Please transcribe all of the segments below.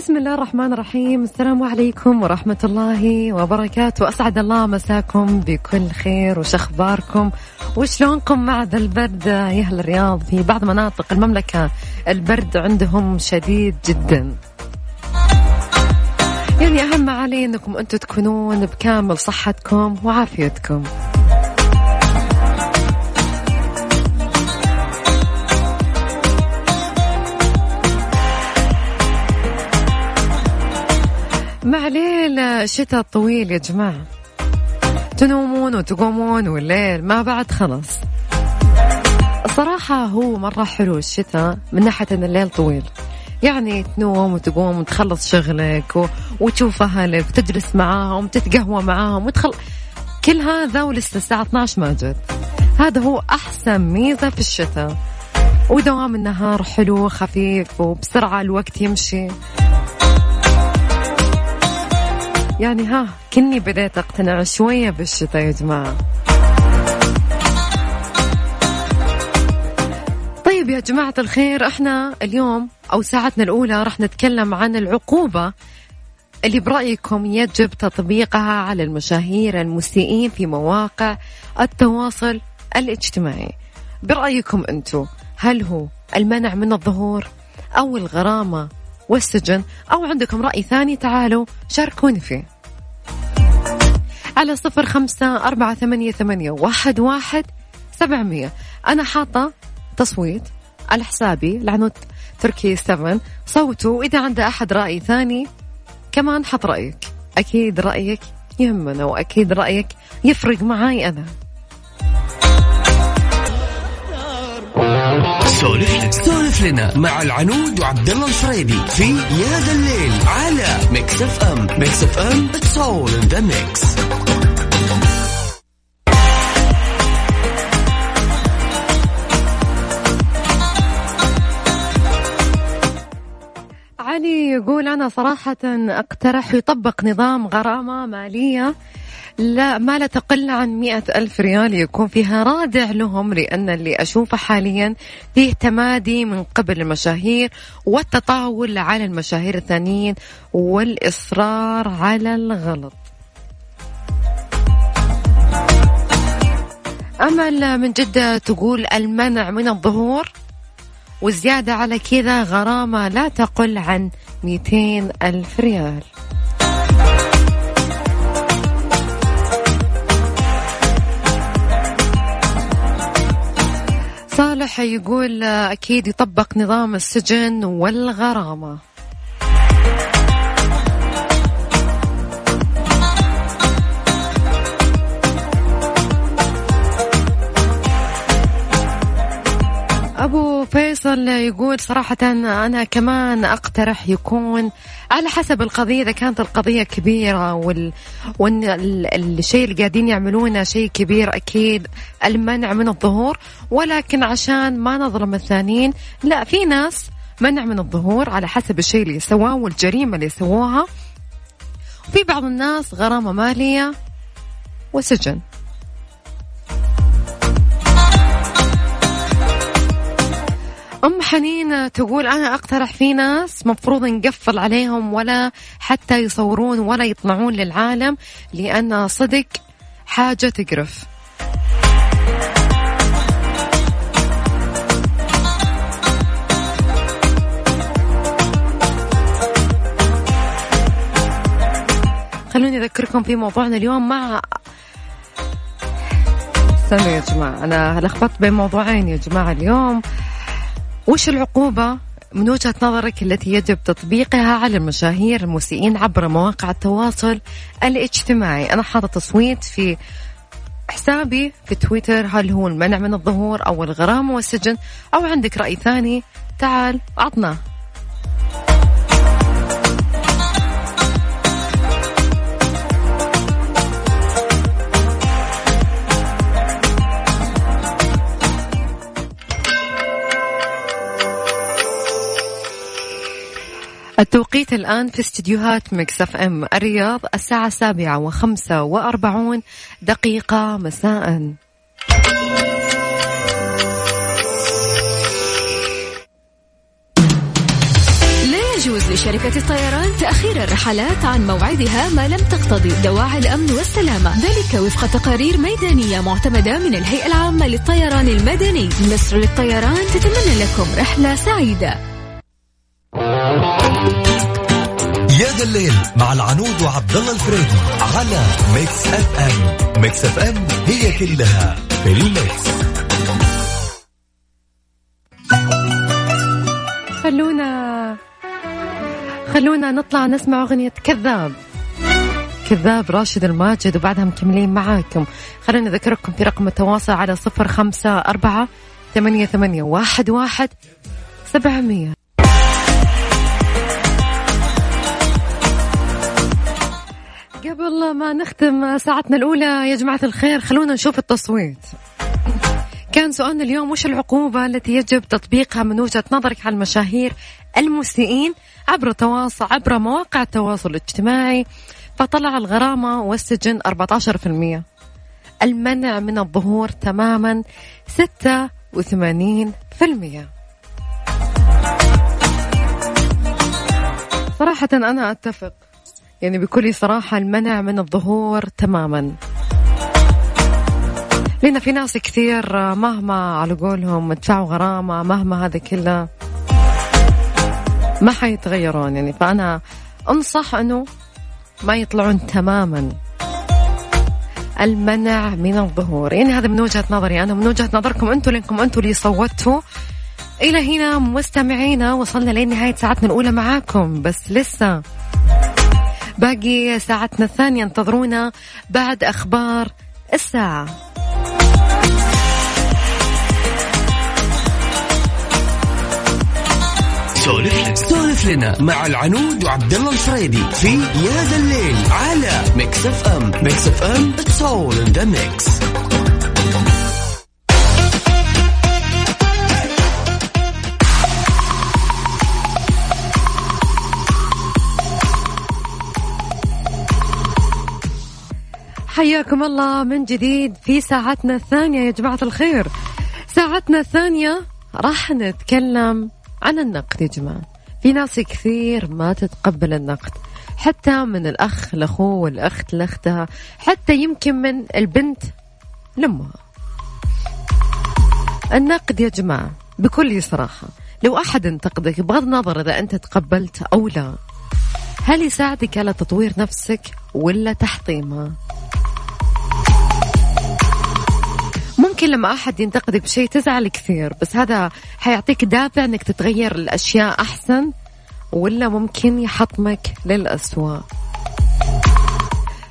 بسم الله الرحمن الرحيم. السلام عليكم ورحمة الله وبركاته. أسعد الله مساكم بكل خير. وش أخباركم؟ وشلونكم مع ذا البرد يا أهل الرياض؟ في بعض مناطق المملكة البرد عندهم شديد جدا. يعني أهم ما علي أنكم أنتم تكونون بكامل صحتكم وعافيتكم. ليل الشتاء الطويل يا جماعة. تنومون وتقومون والليل ما بعد خلص الصراحة هو مرة حلو الشتاء من ناحية أن الليل طويل. يعني تنوم وتقوم وتخلص شغلك و... وتشوف أهلك وتجلس معاهم وتتقهوى معاهم وتخل... كل هذا ولسه الساعة 12 ما جت. هذا هو أحسن ميزة في الشتاء. ودوام النهار حلو خفيف وبسرعة الوقت يمشي. يعني ها كني بديت أقتنع شوية بالشتاء يا جماعة. طيب يا جماعة الخير إحنا اليوم أو ساعتنا الأولى راح نتكلم عن العقوبة اللي برأيكم يجب تطبيقها على المشاهير المسيئين في مواقع التواصل الاجتماعي. برأيكم أنتم هل هو المنع من الظهور أو الغرامة والسجن؟ أو عندكم رأي ثاني تعالوا شاركوني فيه. على صفر خمسة أربعة ثمانية, ثمانية واحد, واحد سبعمية. أنا حاطة تصويت على حسابي لعنوت تركي 7 صوتوا وإذا عنده أحد رأي ثاني كمان حط رأيك. أكيد رأيك يهمنا وأكيد رأيك يفرق معاي أنا. سولف سولف لنا مع العنود وعبد الله الفريدي في يا ذا الليل على Mix FM. Mix FM it's all in the mix يقول أنا صراحة أقترح يطبق نظام غرامة مالية لا ما لا تقل عن مئة ألف ريال يكون فيها رادع لهم لأن اللي أشوفه حاليا فيه تمادي من قبل المشاهير والتطاول على المشاهير الثانيين والإصرار على الغلط. أمل من جدة تقول المنع من الظهور وزيادة على كذا غرامة لا تقل عن 200 ألف ريال. صالح يقول أكيد يطبق نظام السجن والغرامة. فيصل يقول صراحة أنا كمان أقترح يكون على حسب القضية إذا كانت القضية كبيرة وال... وإن الشيء اللي قاعدين يعملونه شيء كبير أكيد المنع من الظهور ولكن عشان ما نظلم الثانيين لا في ناس منع من الظهور على حسب الشيء اللي سواه والجريمة اللي سووها. وفي بعض الناس غرامة مالية وسجن. أم حنين تقول أنا أقترح في ناس مفروض نقفل عليهم ولا حتى يصورون ولا يطلعون للعالم لأن صدق حاجة تقرف. خلوني أذكركم في موضوعنا اليوم مع استنوا يا جماعة أنا لخبطت بين موضوعين يا جماعة اليوم. وش العقوبة من وجهة نظرك التي يجب تطبيقها على المشاهير المسيئين عبر مواقع التواصل الاجتماعي؟ أنا حاطة تصويت في حسابي في تويتر هل هو المنع من الظهور أو الغرامة والسجن؟ أو عندك رأي ثاني؟ تعال عطنا. التوقيت الآن في استديوهات Mix FM الرياض الساعة السابعة وخمسة وأربعون دقيقة مساء. لا يجوز لشركة الطيران تأخير الرحلات عن موعدها ما لم تقتضي دواعي الأمن والسلامة. ذلك وفق تقارير ميدانية معتمدة من الهيئة العامة للطيران المدني. مصر للطيران تتمنى لكم رحلة سعيدة. الليل مع العنود وعبد الله الفريدي على Mix FM. Mix FM it's all in the mix. خلونا خلونا نطلع نسمع أغنية كذاب. كذاب راشد الماجد وبعدها مكملين معاكم. خلينا نذكركم في رقم التواصل على صفر خمسة أربعة ثمانية ثمانية واحد واحد سبعمية. قبل ما نختم ساعتنا الأولى يا جماعة الخير خلونا نشوف التصويت. كان سؤالنا اليوم وش العقوبة التي يجب تطبيقها من وجهة نظرك على المشاهير المسيئين عبر التواصل عبر مواقع التواصل الاجتماعي؟ فطلع الغرامة والسجن 14% المنع من الظهور تماما 86% صراحة أنا أتفق. يعني بكل صراحة المنع من الظهور تماما. لأن في ناس كثير مهما على قولهم دفعوا غرامة مهما هذا كله ما حيتغيرون. يعني فأنا أنصح أنه ما يطلعون تماما المنع من الظهور. يعني هذا من وجهة نظري أنا من وجهة نظركم أنتم لأنكم أنتم اللي صوتوا. إلى هنا مستمعينا وصلنا لنهاية ساعتنا الأولى معاكم. بس لسه باقي ساعتنا الثانية انتظرونا بعد أخبار الساعة. سولف لنا. مع العنود وعبد الله الفريدي في يا ذا الليل على Mix FM Mix FM it's all in the mix حياكم الله من جديد في ساعتنا الثانية يا جماعة الخير. ساعتنا الثانية راح نتكلم عن النقد يا جماعة. في ناس كثير ما تتقبل النقد حتى من الأخ لأخوه والأخت لأختها حتى يمكن من البنت لأمها. النقد يا جماعة بكل صراحة لو أحد انتقدك بغض النظر إذا أنت تقبلت أو لا هل يساعدك على تطوير نفسك ولا تحطيمها؟ ممكن لما أحد ينتقدك بشيء تزعل كثير بس هذا حيعطيك دافع أنك تتغير الأشياء أحسن ولا ممكن يحطمك للأسوأ.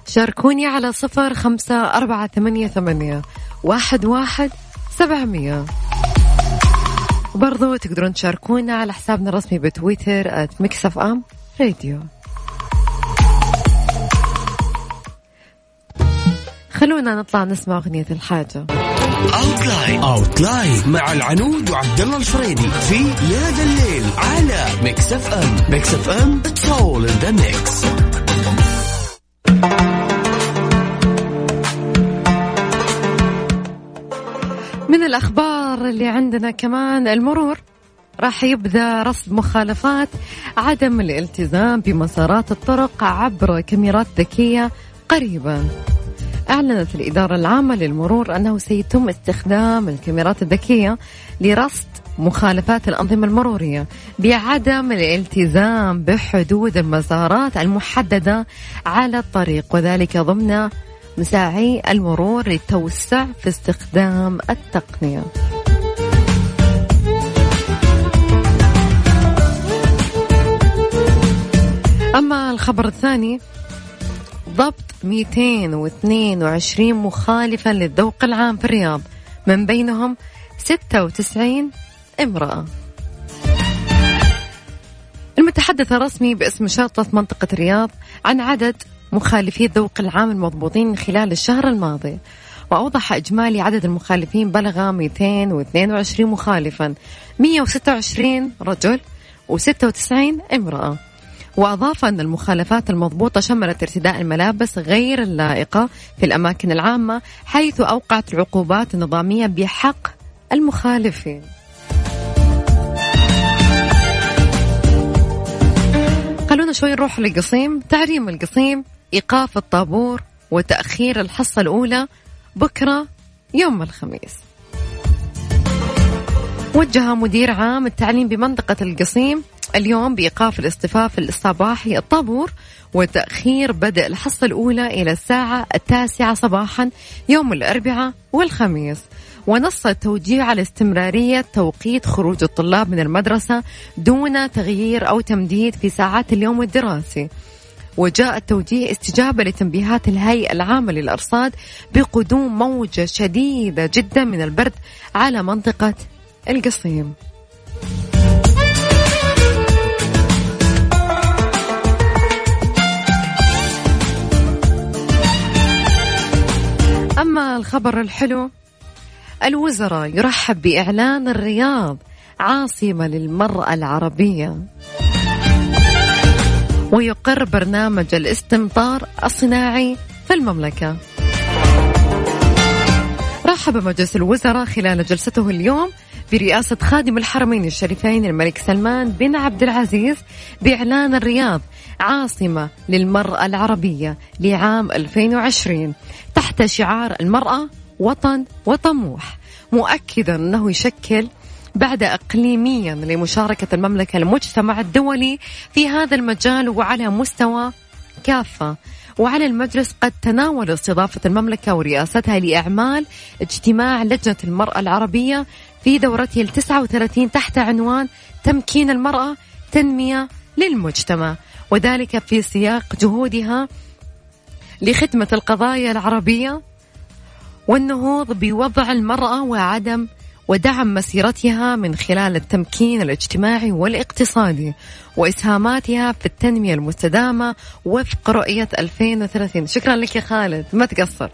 شاركوني على صفر خمسة أربعة ثمانية, ثمانية واحد, واحد سبعمية. وبرضو تقدرون تشاركونا على حسابنا الرسمي بتويتر @Mix FM Radio خلونا نطلع نسمع أغنية الحاجة. اوتلاين اوتلاين مع العنود وعبد الله الفريدي في يا ذا الليل على Mix FM Mix FM it's all in the mix من الأخبار اللي عندنا كمان المرور راح يبدأ رصد مخالفات عدم الالتزام بمسارات الطرق عبر كاميرات ذكية قريبا. أعلنت الإدارة العامة للمرور أنه سيتم استخدام الكاميرات الذكية لرصد مخالفات الأنظمة المرورية بعدم الالتزام بحدود المسارات المحددة على الطريق وذلك ضمن مساعي المرور للتوسع في استخدام التقنية. أما الخبر الثاني ضبط 222 مخالفا للذوق العام في الرياض. من بينهم 96 امرأة. المتحدث الرسمي باسم شرطة منطقة الرياض عن عدد مخالفي الذوق العام المضبوطين خلال الشهر الماضي وأوضح إجمالي عدد المخالفين بلغ 222 مخالفا 126 رجل و96 امرأة. وأضاف أن المخالفات المضبوطة شملت ارتداء الملابس غير اللائقة في الأماكن العامة حيث أوقعت العقوبات النظامية بحق المخالفين. خلونا شوي نروح للقصيم. تعريم القصيم إيقاف الطابور وتأخير الحصة الأولى بكرة يوم الخميس. وجه مدير عام التعليم بمنطقة القصيم اليوم بإيقاف الاصطفاف الصباحي الطابور وتأخير بدء الحصة الأولى إلى الساعة التاسعة صباحا يوم الأربعاء والخميس. ونص التوجيه على استمرارية توقيت خروج الطلاب من المدرسة دون تغيير أو تمديد في ساعات اليوم الدراسي. وجاء التوجيه استجابة لتنبيهات الهيئة العامة للأرصاد بقدوم موجة شديدة جدا من البرد على منطقة القصيم. أما الخبر الحلو الوزراء يرحب بإعلان الرياض عاصمة للمرأة العربية. ويقر برنامج الاستمطار الصناعي في المملكة. رحب مجلس الوزراء خلال جلسته اليوم برئاسة خادم الحرمين الشريفين الملك سلمان بن عبد العزيز بإعلان الرياض عاصمة للمرأة العربية لعام 2020 تحت شعار المرأة وطن وطموح. مؤكدا أنه يشكل بعد اقليميا لمشاركة المملكة المجتمع الدولي في هذا المجال وعلى مستوى كافة. وعلى المجلس قد تناول استضافة المملكة ورئاستها لأعمال اجتماع لجنة المرأة العربية في دورته ال 39 تحت عنوان تمكين المرأة تنمية للمجتمع. وذلك في سياق جهودها لخدمة القضايا العربية والنهوض بوضع المرأة وعدم ودعم مسيرتها من خلال التمكين الاجتماعي والاقتصادي وإسهاماتها في التنمية المستدامة وفق رؤية 2030 شكرا لك يا خالد. ما تقصر.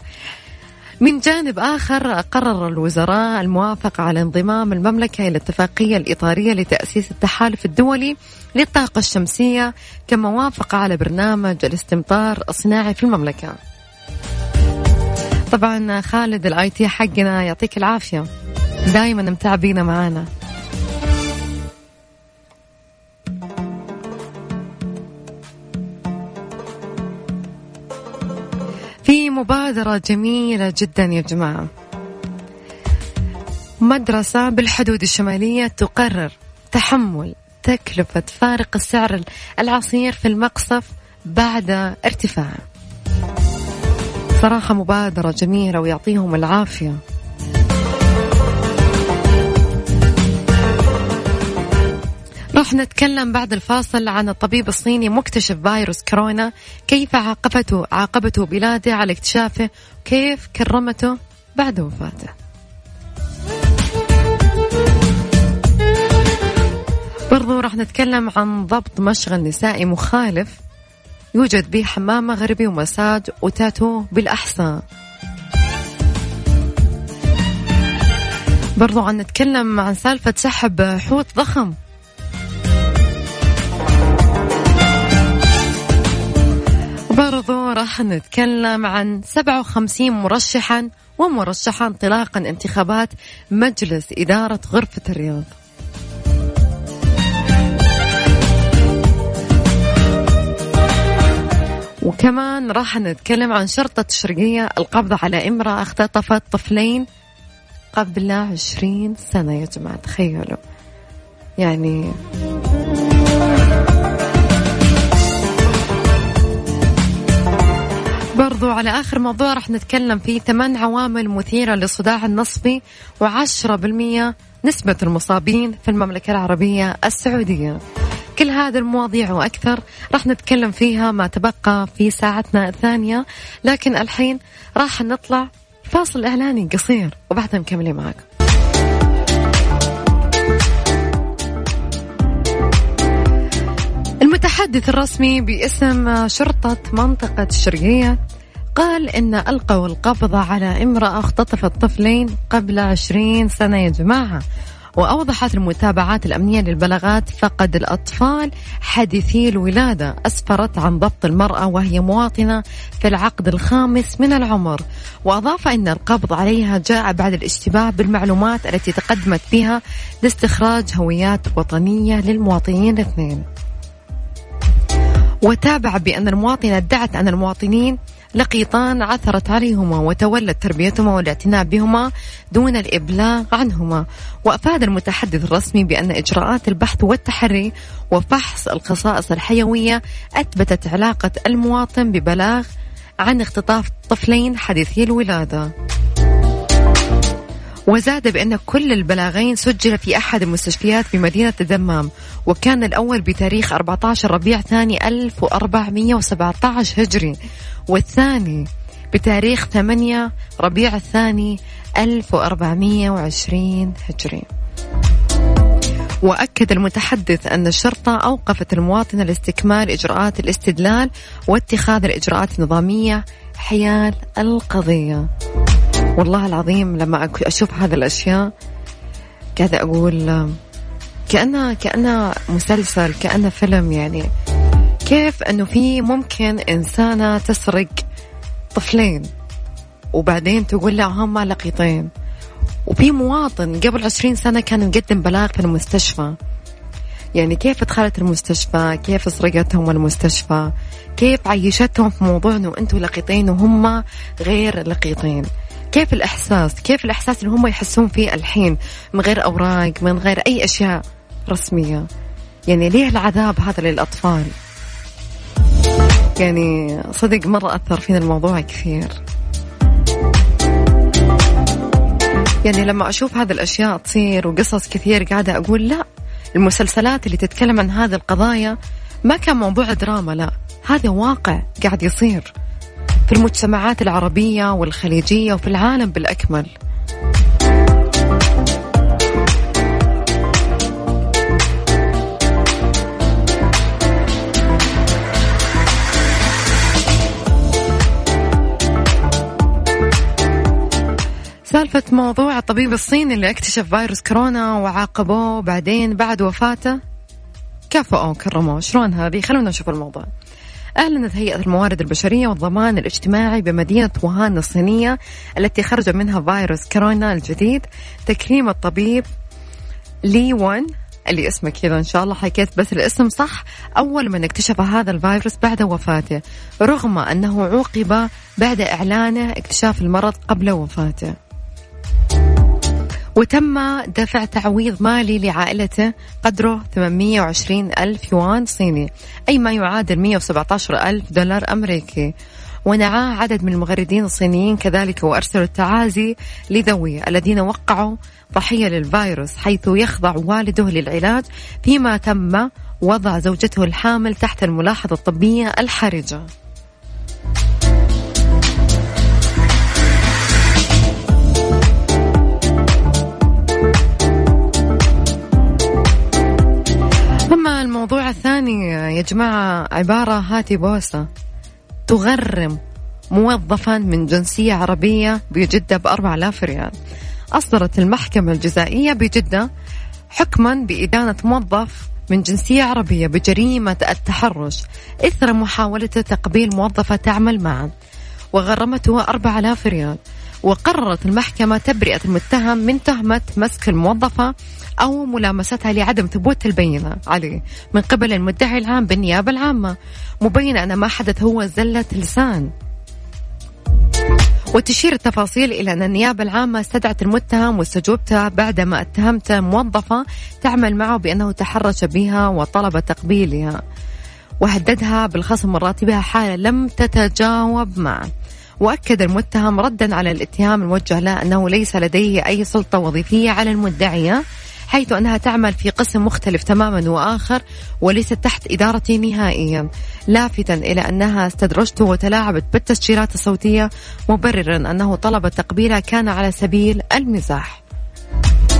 من جانب آخر قرر الوزراء الموافقة على انضمام المملكة إلى الاتفاقية الإطارية لتأسيس التحالف الدولي للطاقة الشمسية كما وافق على برنامج الاستمطار الصناعي في المملكة. طبعا خالد ال IT حقنا يعطيك العافية. دائما متعبينا معانا. مبادرة جميلة جدا يا جماعة. مدرسة بالحدود الشمالية تقرر تحمل تكلفة فارق السعر العصير في المقصف بعد ارتفاعه. صراحة مبادرة جميلة ويعطيهم العافية. راح نتكلم بعد الفاصل عن الطبيب الصيني مكتشف فيروس كورونا كيف عاقبته عاقبته بلاده على اكتشافه كيف كرمته بعد وفاته. برضو راح نتكلم عن ضبط مشغل نسائي مخالف يوجد به حمام مغربي ومساج وتاتو بالأحساء برضو عن نتكلم عن سالفة سحب حوت ضخم. برضو راح نتكلم عن 57 مرشحا ومرشحة انطلاقا انتخابات مجلس إدارة غرفة الرياض. وكمان راح نتكلم عن شرطة الشرقية القبض على إمرأة اختطفت طفلين قبل عشرين سنة. يا جماعة تخيلوا. يعني برضو على آخر موضوع راح نتكلم فيه. ثمان عوامل مثيرة للصداع النصفي وعشرة بالمية نسبة المصابين في المملكة العربية السعودية. كل هذه المواضيع وأكثر راح نتكلم فيها ما تبقى في ساعتنا الثانية. لكن الحين راح نطلع فاصل إعلاني قصير وبعدها مكملين معاكم. المتحدث الرسمي باسم شرطة منطقة الشرقية قال إن ألقوا القبض على امرأة اختطفت طفلين قبل عشرين سنة يا جماعة. وأوضحت المتابعات الأمنية للبلاغات فقد الأطفال حديثي الولادة أسفرت عن ضبط المرأة وهي مواطنة في العقد الخامس من العمر. وأضاف أن القبض عليها جاء بعد الاشتباه بالمعلومات التي تقدمت بها لاستخراج هويات وطنية للمواطنين الاثنين. وتابع بأن المواطنة ادعت أن المواطنين لقيطان عثرت عليهما وتولت تربيتهما والاعتناء بهما دون الإبلاغ عنهما. وأفاد المتحدث الرسمي بأن إجراءات البحث والتحري وفحص الخصائص الحيوية أثبتت علاقة المواطن ببلاغ عن اختطاف طفلين حديثي الولادة. وزاد بأن كل البلاغين سجل في أحد المستشفيات في مدينة الدمام وكان الأول بتاريخ 14 ربيع ثاني 1417 هجري والثاني بتاريخ 8 ربيع الثاني 1420 هجري. وأكد المتحدث أن الشرطة أوقفت المواطنة لاستكمال إجراءات الاستدلال واتخاذ الإجراءات النظامية حيال القضية. والله العظيم لما أشوف هذه الأشياء قاعدة أقول كأنها كأنها مسلسل كأنه فيلم يعني. كيف أنه في ممكن إنسانة تسرق طفلين وبعدين تقول لا هم لقيطين؟ وفي مواطن قبل عشرين سنة كان مقدم بلاغ في المستشفى. يعني كيف دخلت المستشفى؟ كيف سرقتهم المستشفى؟ كيف عيشتهم في موضوع إنه أنتم لقيطين وهم غير لقيطين؟ كيف الإحساس؟ كيف الإحساس اللي هم يحسون فيه الحين من غير أوراق من غير أي أشياء رسمية؟ يعني ليه العذاب هذا للأطفال؟ يعني صدق مرة أثر فينا الموضوع كثير. يعني لما أشوف هذه الأشياء تصير وقصص كثير قاعدة أقول لا المسلسلات اللي تتكلم عن هذه القضايا ما كان موضوع دراما لا هذا واقع قاعد يصير. في المجتمعات العربية والخليجية وفي العالم بالأكمل. سالفة موضوع الطبيب الصيني اللي اكتشف فيروس كورونا وعاقبوه بعدين بعد وفاته. كافئوه وكرموه شلون هذه؟ خلونا نشوف الموضوع. أعلنت هيئة الموارد البشرية والضمان الاجتماعي بمدينة ووهان الصينية التي خرج منها فيروس كورونا الجديد. تكريم الطبيب لي وان اللي اسمه كذا إن شاء الله حكيت بس الاسم صح. أول من اكتشف هذا الفيروس بعد وفاته رغم أنه عوقب بعد إعلانه اكتشاف المرض قبل وفاته. وتم دفع تعويض مالي لعائلته قدره 820 ألف يوان صيني أي ما يعادل 117 ألف دولار أمريكي. ونعاه عدد من المغردين الصينيين كذلك وأرسلوا التعازي لذويه الذين وقعوا ضحية للفيروس حيث يخضع والده للعلاج فيما تم وضع زوجته الحامل تحت الملاحظة الطبية الحرجة. الموضوع الثاني يا جماعة عبارة هاتي بوسة تغرم موظفا من جنسية عربية بجدة بأربع آلاف ريال. أصدرت المحكمة الجزائية بجدة حكما بإدانة موظف من جنسية عربية بجريمة التحرش. إثر محاولته تقبيل موظفة تعمل معه وغرمته أربع آلاف ريال. وقررت المحكمة تبرئة المتهم من تهمة مسك الموظفة أو ملامستها لعدم ثبوت البينة عليه. من قبل المدعي العام بالنيابة العامة مبينة أن ما حدث هو زلة لسان. وتشير التفاصيل إلى أن النيابة العامة استدعت المتهم واستجوبته بعدما اتهمته موظفة تعمل معه بأنه تحرش بها وطلب تقبيلها وهددها بالخصم من راتبها حالة لم تتجاوب معه. وأكد المتهم ردا على الاتهام الموجه له أنه ليس لديه أي سلطة وظيفية على المدعية حيث أنها تعمل في قسم مختلف تماما وآخر وليست تحت إدارتي نهائيا. لافتا إلى أنها استدرجته وتلاعبت بالتسجيلات الصوتية مبررا أنه طلب تقبيلها كان على سبيل المزاح.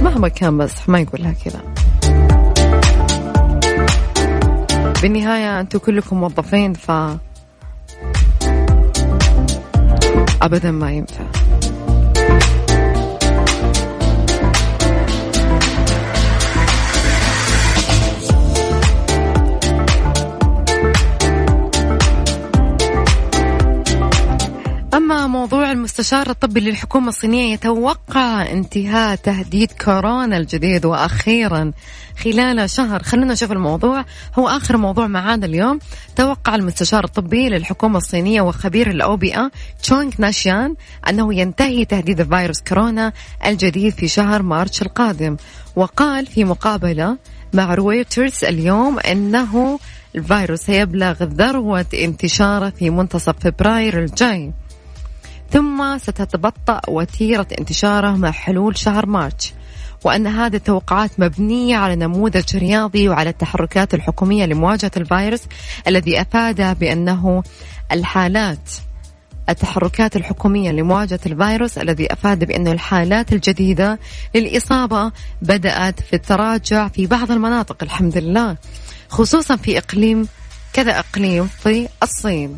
مهما كان بس ما يقول لها كذا. بالنهاية أنتم كلكم موظفين ف أبدا ما ينفع. المستشار الطبي للحكومة الصينية يتوقع انتهاء تهديد كورونا الجديد وأخيرا خلال شهر. خلونا نشوف الموضوع. هو آخر موضوع معانا اليوم. توقع المستشار الطبي للحكومة الصينية وخبير الأوبئة تشونغ ناشيان أنه ينتهي تهديد فيروس كورونا الجديد في شهر مارس القادم. وقال في مقابلة مع رويترز اليوم أنه الفيروس سيبلغ ذروة انتشاره في منتصف فبراير الجاي. ثم ستتبطأ وتيرة انتشاره مع حلول شهر مارس وأن هذه التوقعات مبنية على نموذج رياضي وعلى التحركات الحكومية لمواجهة الفيروس الذي أفاد بأنه الحالات التحركات الحكومية لمواجهة الفيروس الذي أفاد بأن الحالات الجديدة للإصابة بدأت في التراجع في بعض المناطق الحمد لله خصوصا في إقليم كذا إقليم في الصين.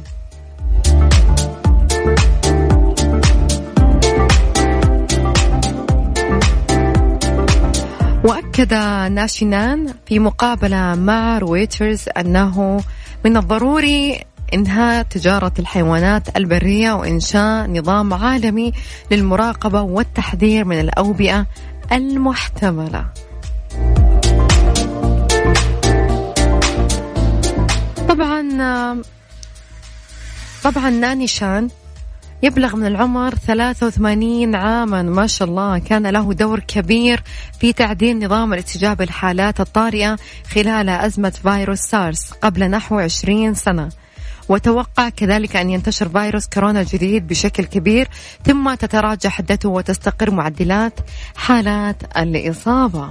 وأكد ناشينان في مقابلة مع رويترز أنه من الضروري إنهاء تجارة الحيوانات البرية وإنشاء نظام عالمي للمراقبة والتحذير من الأوبئة المحتملة. طبعا طبعا ناني شان يبلغ من العمر 83 عاما. ما شاء الله كان له دور كبير في تعديل نظام الاستجابة للحالات الطارئة خلال أزمة فيروس سارس قبل نحو 20 سنة. وتوقع كذلك أن ينتشر فيروس كورونا الجديد بشكل كبير. ثم تتراجع حدته وتستقر معدلات حالات الإصابة.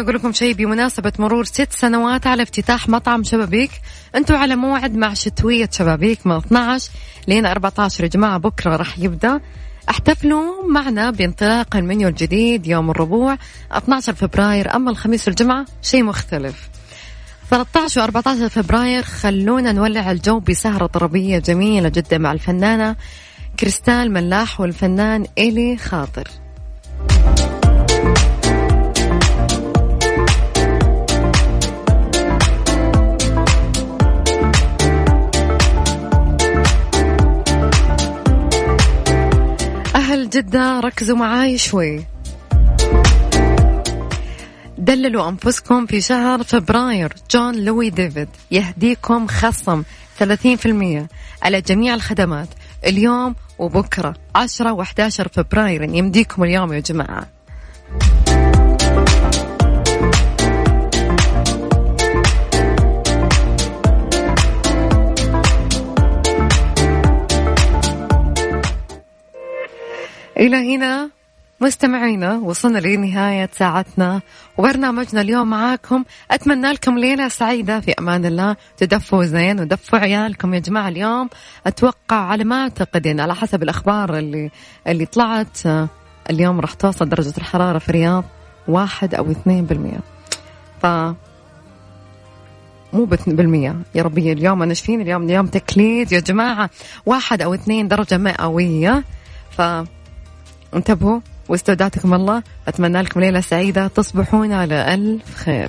أقول لكم شيء بمناسبة مرور ست سنوات على افتتاح مطعم شبابيك. أنتوا على موعد مع شتوية شبابيك من 12 لين 14 يا جماعة بكرة راح يبدأ. احتفلوا معنا بانطلاق المنيو الجديد يوم الربوع 12 فبراير. أما الخميس والجمعة شيء مختلف. 13 و 14 فبراير خلونا نولع الجو بسهرة طربية جميلة جدا مع الفنانة كريستال ملاح والفنان إلي خاطر. أهل جدة ركزوا معاي شوي. دللوا أنفسكم في شهر فبراير جون لوي ديفيد يهديكم خصم 30% على جميع الخدمات اليوم وبكرة 10 و11 فبراير يمديكم اليوم يا جماعة. إلى هنا مستمعينا وصلنا لنهاية ساعتنا. وبرنامجنا اليوم معاكم. أتمنى لكم ليلة سعيدة. في أمان الله. تدفوا زين ودفوا عيالكم يا جماعة. اليوم أتوقع على ما أعتقد يعني على حسب الأخبار اللي اللي طلعت اليوم راح توصل درجة الحرارة في الرياض واحد أو اثنين بالمية ف مو بالمية يا ربي اليوم أنا شفين؟ اليوم اليوم تكليد يا جماعة. واحد أو اثنين درجة مئوية. ف انتبهوا واستودعتكم الله أتمنى لكم ليلة سعيدة تصبحون على ألف خير.